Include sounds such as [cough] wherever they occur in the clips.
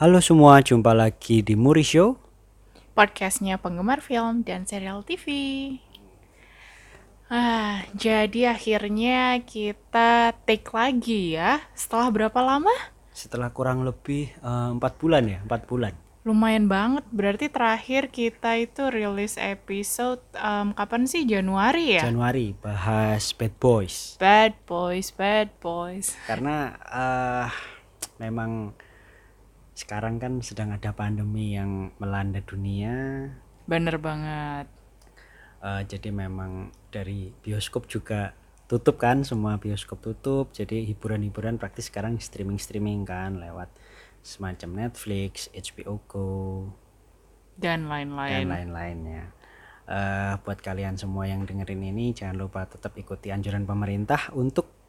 Halo semua, jumpa lagi di Muri Show. podcastnya penggemar film dan serial TV. Ah, jadi akhirnya kita take lagi ya. Setelah berapa lama? Setelah kurang lebih eh, empat bulan ya, empat bulan. Lumayan banget. Berarti terakhir kita itu rilis episode em, kapan sih? Januari ya? Januari bahas Bad Boys. bad boys, bad boys. Karena eh memang sekarang kan sedang ada pandemi yang melanda dunia. Bener banget. Eh, jadi memang dari bioskop juga tutup kan, semua bioskop tutup. Jadi hiburan-hiburan praktis sekarang streaming-streaming kan lewat semacam Netflix, HBO Go, Dan dan lain-lain. lain-lainnya. Eh, buat kalian semua yang dengerin ini jangan lupa tetap ikuti anjuran pemerintah untuk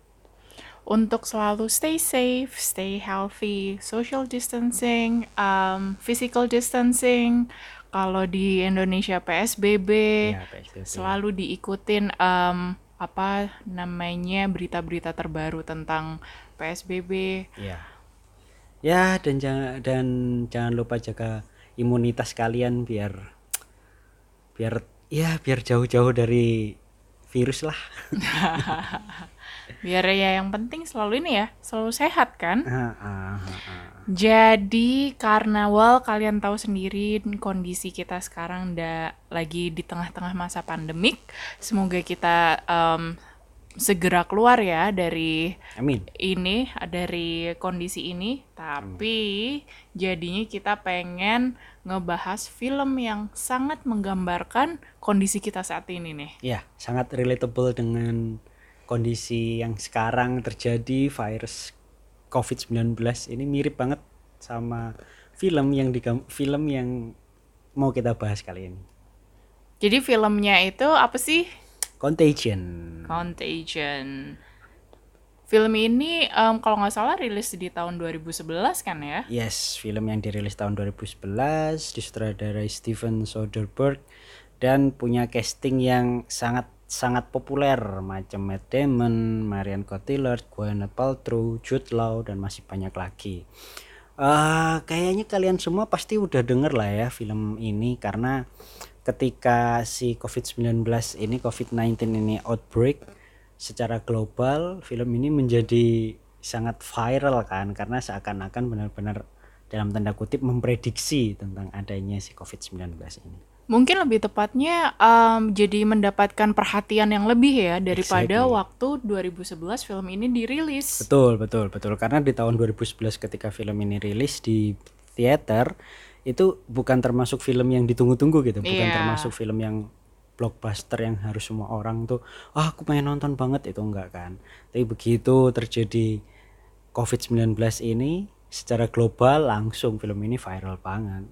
untuk selalu stay safe, stay healthy, social distancing, um, physical distancing. Kalau di Indonesia PSBB, ya, PSBB. selalu diikutin um, apa namanya berita-berita terbaru tentang PSBB. Ya. Ya dan jangan dan jangan lupa jaga imunitas kalian biar biar ya biar jauh-jauh dari virus lah. [laughs] Biar ya yang penting selalu ini ya, selalu sehat kan? Ah, ah, ah. Jadi karena well kalian tahu sendiri kondisi kita sekarang udah lagi di tengah-tengah masa pandemik. Semoga kita em, segera keluar ya dari Amin. ini dari kondisi ini. Tapi jadinya kita pengen ngebahas film yang sangat menggambarkan kondisi kita saat ini nih. Ya, sangat relatable dengan kondisi yang sekarang terjadi virus COVID-19 ini mirip banget sama film yang di film yang mau kita bahas kali ini. Jadi filmnya itu apa sih? Contagion. Contagion. Film ini em, kalau nggak salah rilis di tahun 2011 kan ya? Yes, film yang dirilis tahun 2011 disutradarai Steven Soderbergh dan punya casting yang sangat sangat populer macam Matt Damon, Marion Cotillard, Gwyneth Paltrow, Jude Law dan masih banyak lagi. Eh, kayaknya kalian semua pasti udah denger lah ya film ini karena ketika si COVID-19 ini COVID-19 ini outbreak secara global film ini menjadi sangat viral kan karena seakan-akan benar-benar dalam tanda kutip memprediksi tentang adanya si COVID-19 ini. Mungkin lebih tepatnya em, jadi mendapatkan perhatian yang lebih ya daripada Exactly. waktu 2011 film ini dirilis. Betul, betul, betul. Karena di tahun 2011 ketika film ini rilis di theater itu bukan termasuk film yang ditunggu-tunggu gitu, bukan Iya. termasuk film yang blockbuster yang harus semua orang tuh ah aku pengen nonton banget itu enggak kan. Tapi begitu terjadi COVID-19 ini secara global langsung film ini viral banget.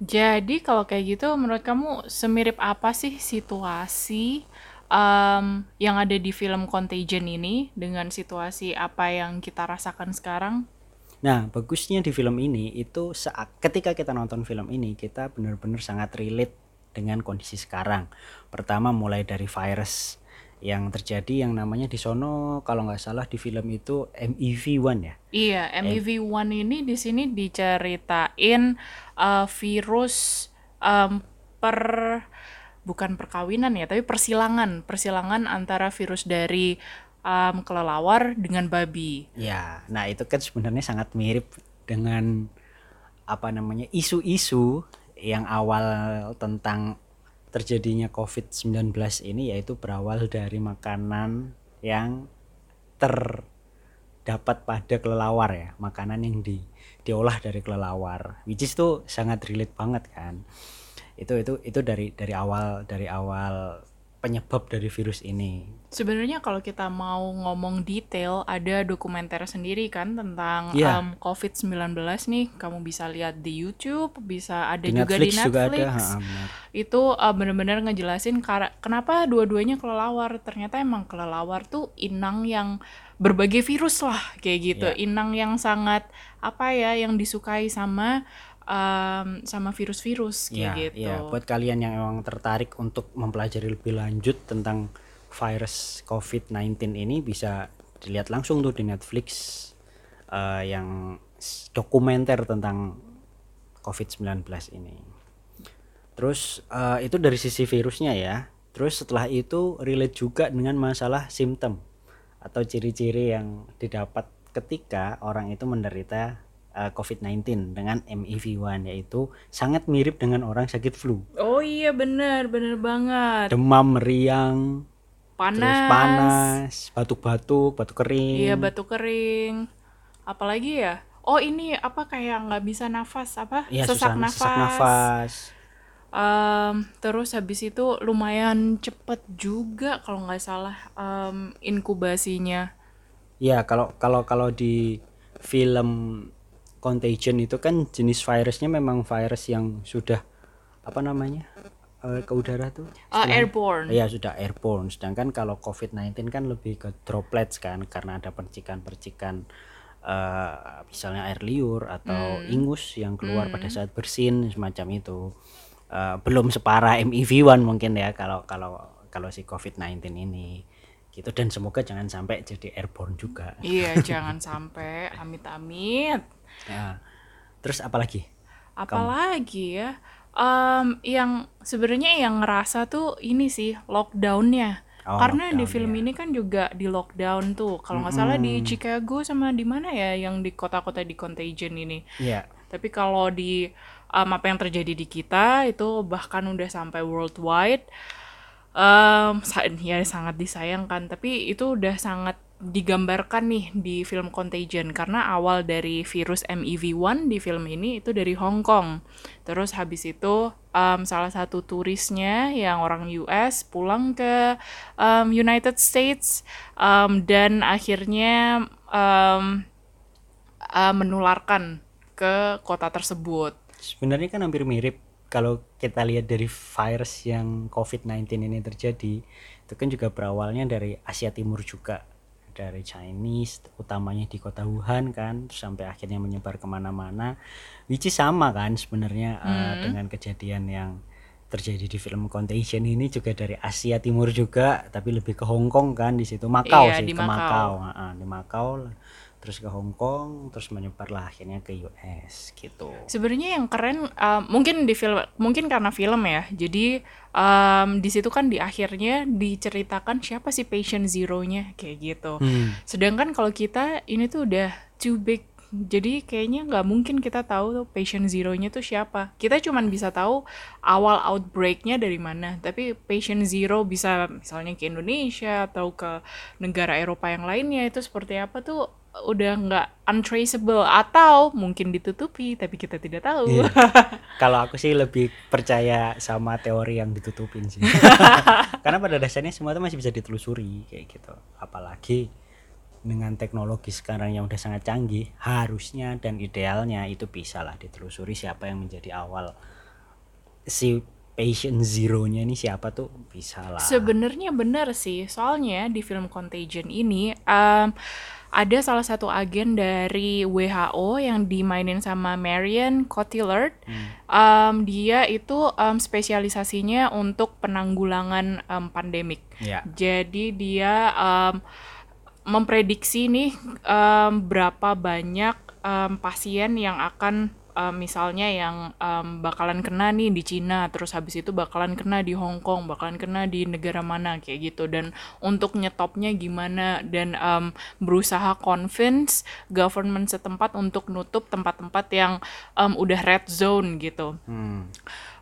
Jadi kalau kayak gitu menurut kamu semirip apa sih situasi em, yang ada di film Contagion ini dengan situasi apa yang kita rasakan sekarang? Nah, bagusnya di film ini itu saat ketika kita nonton film ini kita benar-benar sangat relate dengan kondisi sekarang. Pertama mulai dari virus yang terjadi yang namanya di sono kalau nggak salah di film itu MEV1 ya. Iya, MEV1 ini di sini diceritain uh, virus um, per bukan perkawinan ya, tapi persilangan, persilangan antara virus dari um, kelelawar dengan babi. Ya, nah itu kan sebenarnya sangat mirip dengan apa namanya isu-isu yang awal tentang terjadinya COVID-19 ini yaitu berawal dari makanan yang terdapat pada kelelawar ya, makanan yang di diolah dari kelelawar. Which is tuh sangat relate banget kan. Itu itu itu dari dari awal dari awal penyebab dari virus ini. Sebenarnya kalau kita mau ngomong detail, ada dokumenter sendiri kan tentang Iya. um, COVID-19 nih. Kamu bisa lihat di YouTube, bisa ada Di juga Netflix, di juga ada, Netflix. ha, benar. Itu uh, bener-bener ngejelasin kenapa dua-duanya kelelawar. Ternyata emang kelelawar tuh inang yang berbagai virus lah kayak gitu. Iya. Inang yang sangat apa ya, yang disukai sama um, sama virus-virus kayak Iya, gitu. iya. Buat kalian yang emang tertarik untuk mempelajari lebih lanjut tentang virus COVID-19 ini bisa dilihat langsung tuh di Netflix eh, yang dokumenter tentang COVID-19 ini. Terus eh, itu dari sisi virusnya ya. Terus setelah itu relate juga dengan masalah simptom atau ciri-ciri yang didapat ketika orang itu menderita eh, COVID-19 dengan MEV1 yaitu sangat mirip dengan orang sakit flu. Oh iya bener, bener banget. Demam, meriang, Panas. terus panas, batuk-batuk, batuk kering. Iya batu kering. Apalagi ya? Oh ini apa kayak nggak bisa nafas apa? Iya, sesak susah- nafas. sesak nafas. Em, terus habis itu lumayan cepet juga kalau nggak salah em, inkubasinya. Ya, kalau kalau kalau di film Contagion itu kan jenis virusnya memang virus yang sudah apa namanya? eh, ke udara tuh. Eh, airborne. Iya, sudah airborne. Sedangkan kalau COVID-19 kan lebih ke droplets kan karena ada percikan-percikan eh, misalnya air liur atau ingus yang keluar pada saat bersin semacam itu. Eh, belum separah MEV1 mungkin ya kalau kalau kalau si COVID-19 ini gitu dan semoga jangan sampai jadi airborne juga. Iya, [laughs] jangan sampai amit-amit. Ya. Terus apalagi? Apalagi ya? Em, yang sebenarnya yang ngerasa tuh ini sih lockdownnya. Oh, Karena di lockdown, film ini kan juga di lockdown tuh. Kalau nggak salah di Chicago sama di mana ya yang di kota-kota di Contagion ini. Iya. Tapi kalau di em, apa yang terjadi di kita itu bahkan udah sampai worldwide. Sa- ya sangat disayangkan. Tapi itu udah sangat digambarkan nih di film Contagion karena awal dari virus MEV1 di film ini itu dari Hong Kong. Terus habis itu em, salah satu turisnya yang orang US pulang ke em, United States em, dan akhirnya em, eh, menularkan ke kota tersebut. Sebenarnya kan hampir mirip kalau kita lihat dari virus yang COVID-19 ini terjadi, itu kan juga berawalnya dari Asia Timur juga, dari Chinese, utamanya di kota Wuhan kan, sampai akhirnya menyebar ke mana-mana, which is sama kan sebenarnya eh, dengan kejadian yang terjadi di film Contagion ini juga dari Asia Timur juga, tapi lebih ke Hong Kong kan di situ, Makau Iya, sih, di ke Makau. Makau, Heeh, di Makau, terus ke Hong Kong, terus menyebarlah akhirnya ke US gitu. Sebenarnya yang keren um, mungkin di film mungkin karena film ya. Jadi um, di situ kan di akhirnya diceritakan siapa sih patient zero-nya kayak gitu. Hmm. Sedangkan kalau kita ini tuh udah too big. Jadi kayaknya nggak mungkin kita tahu tuh patient zero-nya tuh siapa. Kita cuman bisa tahu awal outbreak-nya dari mana. Tapi patient zero bisa misalnya ke Indonesia atau ke negara Eropa yang lainnya itu seperti apa tuh udah nggak untraceable atau mungkin ditutupi tapi kita tidak tahu. Iya. [laughs] Kalau aku sih lebih percaya sama teori yang ditutupin sih. [laughs] Karena pada dasarnya semua itu masih bisa ditelusuri kayak gitu. Apalagi dengan teknologi sekarang yang udah sangat canggih, harusnya dan idealnya itu bisa lah ditelusuri siapa yang menjadi awal si patient zero-nya ini siapa tuh bisa lah. Sebenarnya benar sih, soalnya di film Contagion ini em, ada salah satu agen dari WHO yang dimainin sama Marion Cotillard. Em, dia itu em, spesialisasinya untuk penanggulangan em, pandemik. Ya. Jadi dia em, memprediksi nih em, berapa banyak em, pasien yang akan em, misalnya yang em, bakalan kena nih di Cina, terus habis itu bakalan kena di Hong Kong, bakalan kena di negara mana kayak gitu dan untuk nyetopnya gimana dan em, berusaha convince government setempat untuk nutup tempat-tempat yang em, udah red zone gitu. Hmm.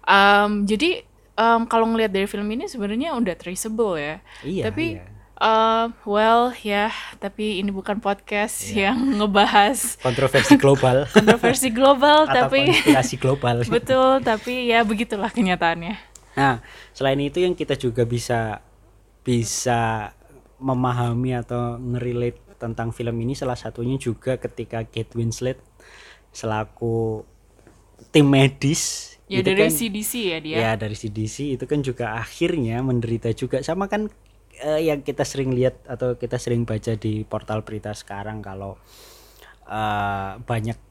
Em, jadi em, kalau ngelihat dari film ini sebenarnya udah traceable ya. Iya, Tapi iya. Eh, well ya, tapi ini bukan podcast Iya. yang ngebahas [laughs] Kontroversi global [laughs] kontroversi global, atau tapi konspirasi global. [laughs] betul, tapi ya begitulah kenyataannya. Nah, selain itu yang kita juga bisa bisa memahami atau ngerelate tentang film ini salah satunya juga ketika Kate Winslet selaku tim medis Ya dari kan- CDC ya dia. ya dari CDC itu kan juga akhirnya menderita juga sama kan eh, yang kita sering lihat atau kita sering baca di portal berita sekarang kalau eh, banyak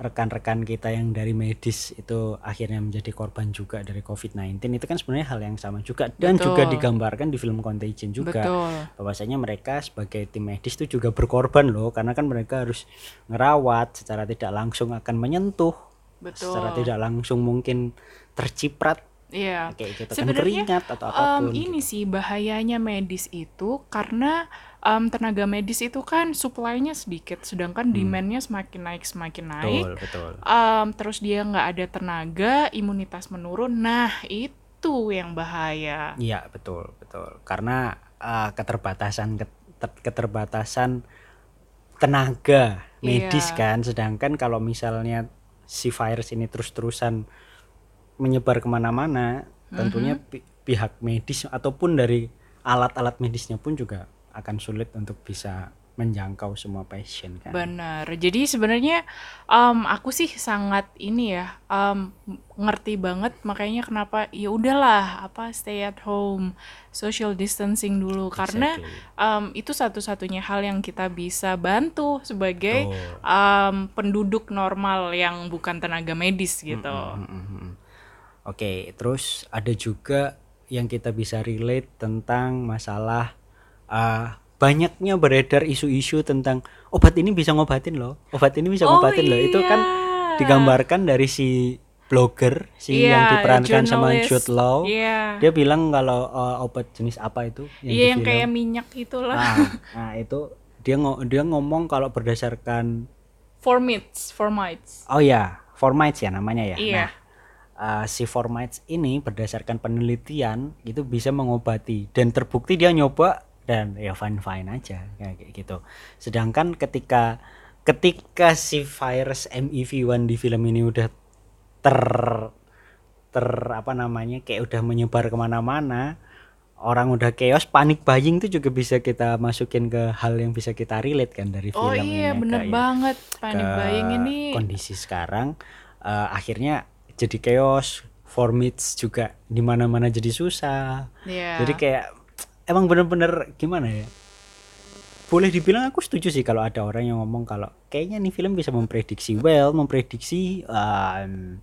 rekan-rekan kita yang dari medis itu akhirnya menjadi korban juga dari COVID-19 itu kan sebenarnya hal yang sama juga dan Betul. juga digambarkan di film Contagion juga Betul. bahwasanya mereka sebagai tim medis itu juga berkorban loh karena kan mereka harus ngerawat secara tidak langsung akan menyentuh Betul. secara tidak langsung mungkin terciprat Iya. kayak gitu kan Sebenarnya, keringat atau Em, apa pun ini gitu. sih bahayanya medis itu karena em, tenaga medis itu kan supply-nya sedikit, sedangkan demand-nya semakin naik semakin naik. Hmm. betul betul Em, terus dia nggak ada tenaga, imunitas menurun. Nah itu yang bahaya. Iya betul betul karena uh, keterbatasan keter- keterbatasan tenaga medis Iya. kan sedangkan kalau misalnya si virus ini terus-terusan menyebar ke mana-mana tentunya Mm-hmm. pi- pihak medis ataupun dari alat-alat medisnya pun juga akan sulit untuk bisa menjangkau semua pasien kan Benar. Jadi sebenarnya em, aku sih sangat ini ya em, ngerti banget makanya kenapa ya udahlah apa stay at home, social distancing dulu karena Exactly. em, itu satu-satunya hal yang kita bisa bantu sebagai Betul. em, penduduk normal yang bukan tenaga medis gitu. Mm, mm, mm. Oke, terus ada juga yang kita bisa relate tentang masalah uh, banyaknya beredar isu-isu tentang obat ini bisa ngobatin loh, obat ini bisa Oh ngobatin loh. Itu kan iya. digambarkan dari si blogger si yang Iya, diperankan sama. Jude Law. Iya. Dia bilang kalau uh, obat jenis apa itu Iya di yang kayak minyak itulah. Nah, [laughs] nah itu dia ngo- dia ngomong kalau berdasarkan Formites, formites. Oh ya, formites ya namanya ya. Iya. Nah, uh, si formites ini berdasarkan penelitian itu bisa mengobati dan terbukti dia nyoba dan ya fine fine aja kayak gitu. Sedangkan ketika ketika si virus MEV1 di film ini udah ter ter apa namanya kayak udah menyebar ke mana-mana orang udah chaos panik buying itu juga bisa kita masukin ke hal yang bisa kita relate kan dari Oh film iya ini bener kayak banget. Panic ke buying ini. kondisi sekarang eh, akhirnya jadi chaos formits juga di mana-mana jadi susah Iya. jadi kayak emang bener-bener gimana ya boleh dibilang aku setuju sih kalau ada orang yang ngomong kalau kayaknya nih film bisa memprediksi well memprediksi um,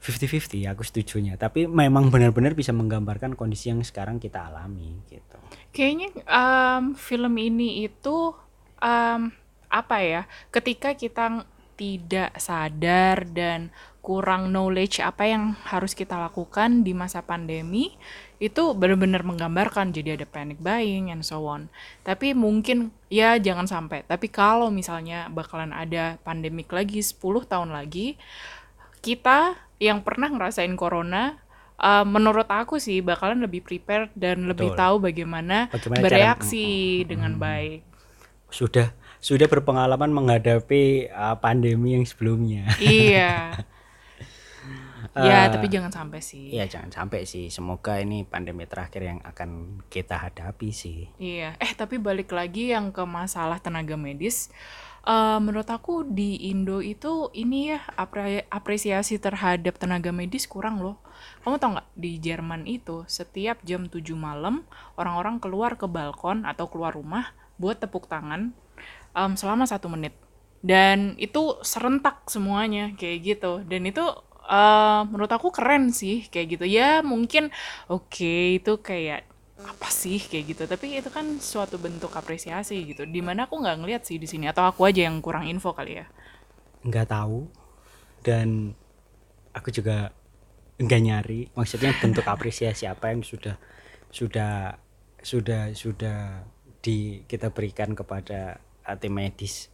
50-50 aku setujunya tapi memang benar-benar bisa menggambarkan kondisi yang sekarang kita alami gitu Kayaknya em, film ini itu em, apa ya? Ketika kita tidak sadar dan kurang knowledge apa yang harus kita lakukan di masa pandemi, itu benar-benar menggambarkan jadi ada panic buying and so on. Tapi mungkin ya jangan sampai. Tapi kalau misalnya bakalan ada pandemik lagi 10 tahun lagi, kita yang pernah ngerasain corona uh, menurut aku sih bakalan lebih prepared dan lebih Betul. tahu bagaimana, Bagaimana cara- bereaksi dengan baik. sudah sudah berpengalaman menghadapi uh, pandemi yang sebelumnya iya. [laughs] ya, tapi jangan sampai sih. Iya jangan sampai sih. Semoga ini pandemi terakhir yang akan kita hadapi sih. Iya. Eh, tapi balik lagi yang ke masalah tenaga medis. eh, menurut aku di Indo itu ini ya apre- apresiasi terhadap tenaga medis kurang loh. Kamu tau nggak di Jerman itu setiap jam 7 malam orang-orang keluar ke balkon atau keluar rumah buat tepuk tangan em, selama satu menit. Dan itu serentak semuanya kayak gitu. Dan itu eh, menurut aku keren sih kayak gitu. Ya mungkin oke itu kayak apa sih kayak gitu tapi itu kan suatu bentuk apresiasi gitu di mana aku nggak ngeliat sih di sini atau aku aja yang kurang info kali ya Nggak tahu dan aku juga nggak nyari. Maksudnya bentuk [laughs] apresiasi apa yang sudah sudah sudah sudah di kita berikan kepada uh, tim medis.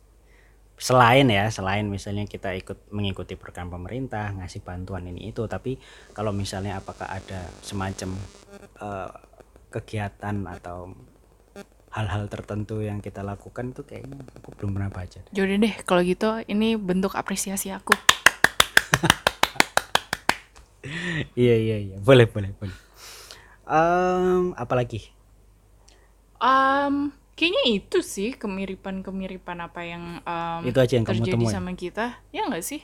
Selain ya, selain misalnya kita ikut mengikuti program pemerintah, ngasih bantuan ini itu, tapi kalau misalnya apakah ada semacam uh, kegiatan atau hal-hal tertentu yang kita lakukan itu kayaknya aku belum pernah baca. Jadi deh kalau gitu ini bentuk apresiasi aku [laughs] iya iya iya, boleh boleh boleh. Em, apa lagi? um, kayaknya itu sih kemiripan-kemiripan apa yang um, Itu aja yang kamu terjadi temuin. sama kita ya nggak sih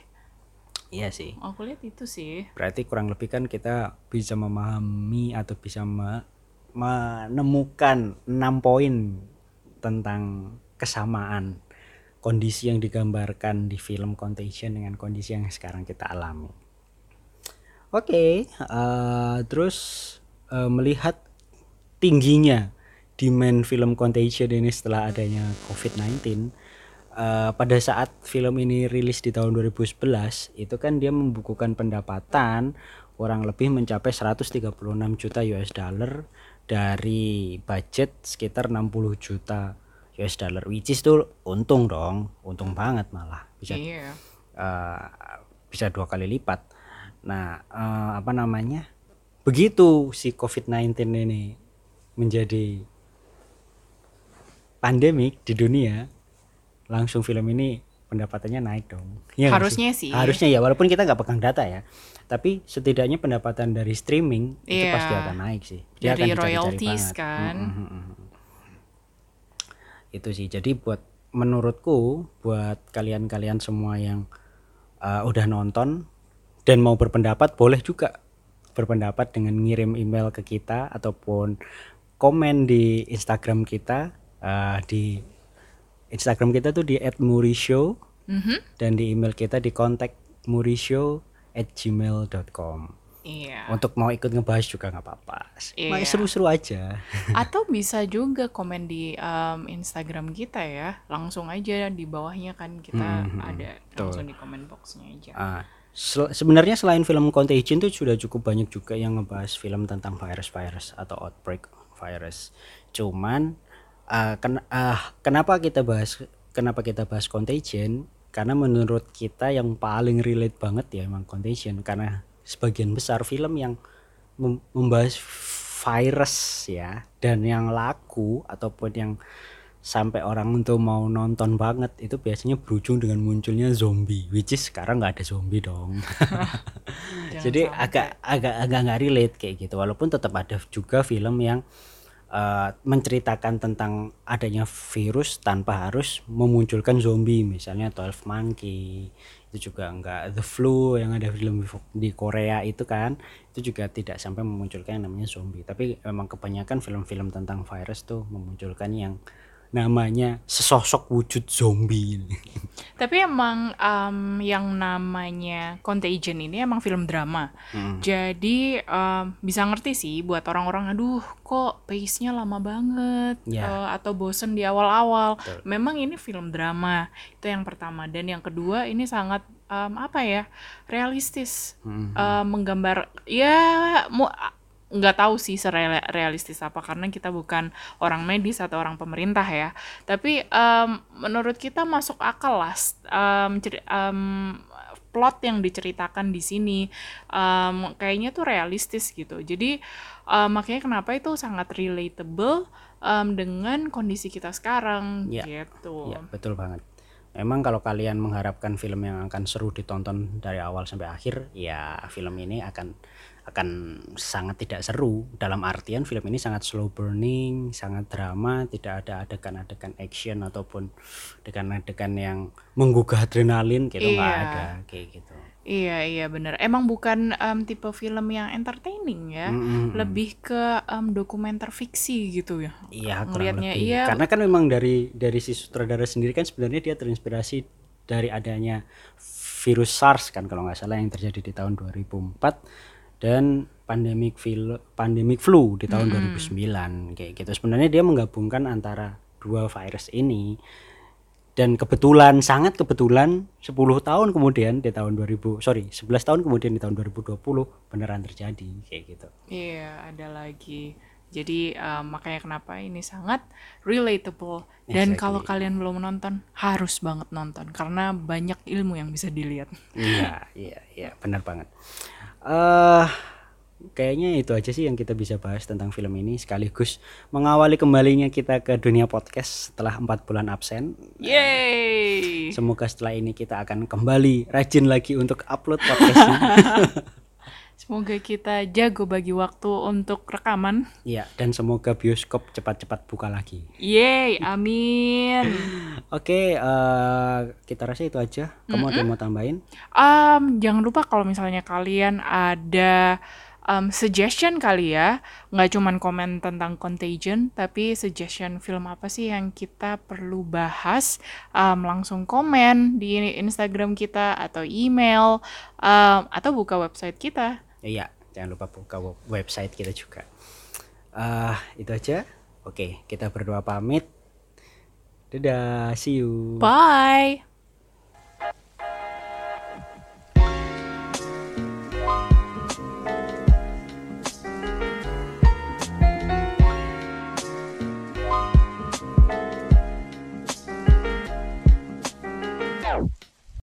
Iya sih. aku lihat itu sih Berarti kurang lebih kan kita bisa memahami atau bisa me- menemukan enam poin tentang kesamaan kondisi yang digambarkan di film Contagion dengan kondisi yang sekarang kita alami. Oke, eh, terus eh, melihat tingginya demand film Contagion ini setelah adanya COVID-19, eh, pada saat film ini rilis di tahun 2011 itu kan dia membukukan pendapatan kurang lebih mencapai 136 juta US dollar dari budget sekitar 60 juta US dollar which is tuh untung dong untung banget malah. Bisa Iya. eh, bisa dua kali lipat. Nah eh, apa namanya? Begitu si COVID-19 ini menjadi pandemik di dunia langsung film ini pendapatannya naik dong nggak Harusnya sih. harusnya ya walaupun kita nggak pegang data ya tapi setidaknya pendapatan dari streaming itu Iya. pasti akan naik sih dia Dari akan royalties banget. kan. Mm, mm, mm, mm. itu sih jadi buat menurutku buat kalian-kalian semua yang uh, udah nonton dan mau berpendapat boleh juga berpendapat dengan ngirim email ke kita ataupun komen di Instagram kita uh, di Instagram kita tuh di @murishow Mhm. dan di email kita di kontak murishow at gmail.com Iya. untuk mau ikut ngebahas juga nggak apa-apa Iya. Mau seru-seru aja [laughs] Atau bisa juga komen di um, Instagram kita ya. Langsung aja di bawahnya kan kita Hmm, ada betul. langsung di komen boxnya aja. Ah, sel- sebenarnya selain film Contagion tuh sudah cukup banyak juga yang ngebahas film tentang virus-virus atau outbreak virus. Cuman ah, ken- ah, kenapa kita bahas kenapa kita bahas Contagion? Karena menurut kita yang paling relate banget ya emang Contagion karena sebagian besar film yang mem- membahas virus ya dan yang laku ataupun yang sampai orang untuk mau nonton banget itu biasanya berujung dengan munculnya zombie which is sekarang nggak ada zombie dong [laughs] jadi sampai. agak agak agak nggak relate kayak gitu walaupun tetap ada juga film yang eh, menceritakan tentang adanya virus tanpa harus memunculkan zombie misalnya 12 Monkey. Itu juga enggak The Flu yang ada film di Korea itu kan. Itu juga tidak sampai memunculkan yang namanya zombie. Tapi memang kebanyakan film-film tentang virus tuh memunculkan yang namanya sesosok wujud zombie Tapi emang um, yang namanya Contagion ini emang film drama. Hmm. Jadi um, bisa ngerti sih buat orang-orang aduh kok pace-nya lama banget Ya. eh, atau bosen di awal-awal. Memang ini film drama. Itu yang pertama dan yang kedua ini sangat um, apa ya? realistis. Hmm. Eh, menggambar ya mu nggak tahu sih serealistis apa karena kita bukan orang medis atau orang pemerintah ya tapi em, menurut kita masuk akal lah ceri- em, plot yang diceritakan di sini em, kayaknya tuh realistis gitu jadi em, makanya kenapa itu sangat relatable em, dengan kondisi kita sekarang Ya. gitu Ya, betul banget. Memang kalau kalian mengharapkan film yang akan seru ditonton dari awal sampai akhir, ya film ini akan akan sangat tidak seru. Dalam artian film ini sangat slow burning, sangat drama, tidak ada adegan-adegan action ataupun adegan-adegan yang menggugah adrenalin gitu nggak Iya. ada kayak gitu. iya iya bener emang bukan em, tipe film yang entertaining ya Mm-mm. lebih ke em, dokumenter fiksi gitu ya Iya, kurang lebih. iya Karena kan memang dari dari si sutradara sendiri kan sebenarnya dia terinspirasi dari adanya virus SARS kan kalau nggak salah yang terjadi di tahun 2004 dan pandemic flu pandemic flu di tahun 2009 kayak gitu. Sebenarnya dia menggabungkan antara dua virus ini dan kebetulan sangat kebetulan 10 tahun kemudian di tahun 2000 sorry 11 tahun kemudian di tahun 2020 beneran terjadi kayak gitu. iya ada lagi. Jadi em, makanya kenapa ini sangat relatable. Dan Exactly. kalau kalian belum nonton harus banget nonton. Karena banyak ilmu yang bisa dilihat. Iya [laughs] iya iya. Benar banget eh kayaknya itu aja sih yang kita bisa bahas tentang film ini sekaligus mengawali kembalinya kita ke dunia podcast setelah empat bulan absen. Yeay! Semoga setelah ini kita akan kembali rajin lagi untuk upload podcastnya [laughs] semoga kita jago bagi waktu untuk rekaman. Iya dan semoga bioskop cepat-cepat buka lagi. Yeay amin. [laughs] Oke eh kita rasa itu aja. Kamu ada yang mau tambahin? Um, jangan lupa kalau misalnya kalian ada um, suggestion kali ya, nggak cuman komen tentang Contagion, tapi suggestion film apa sih yang kita perlu bahas, um, langsung komen di Instagram kita atau email um, atau buka website kita. Iya, jangan lupa buka web- website kita juga. ah itu aja. Oke, kita berdua pamit. Dadah, see you. Bye.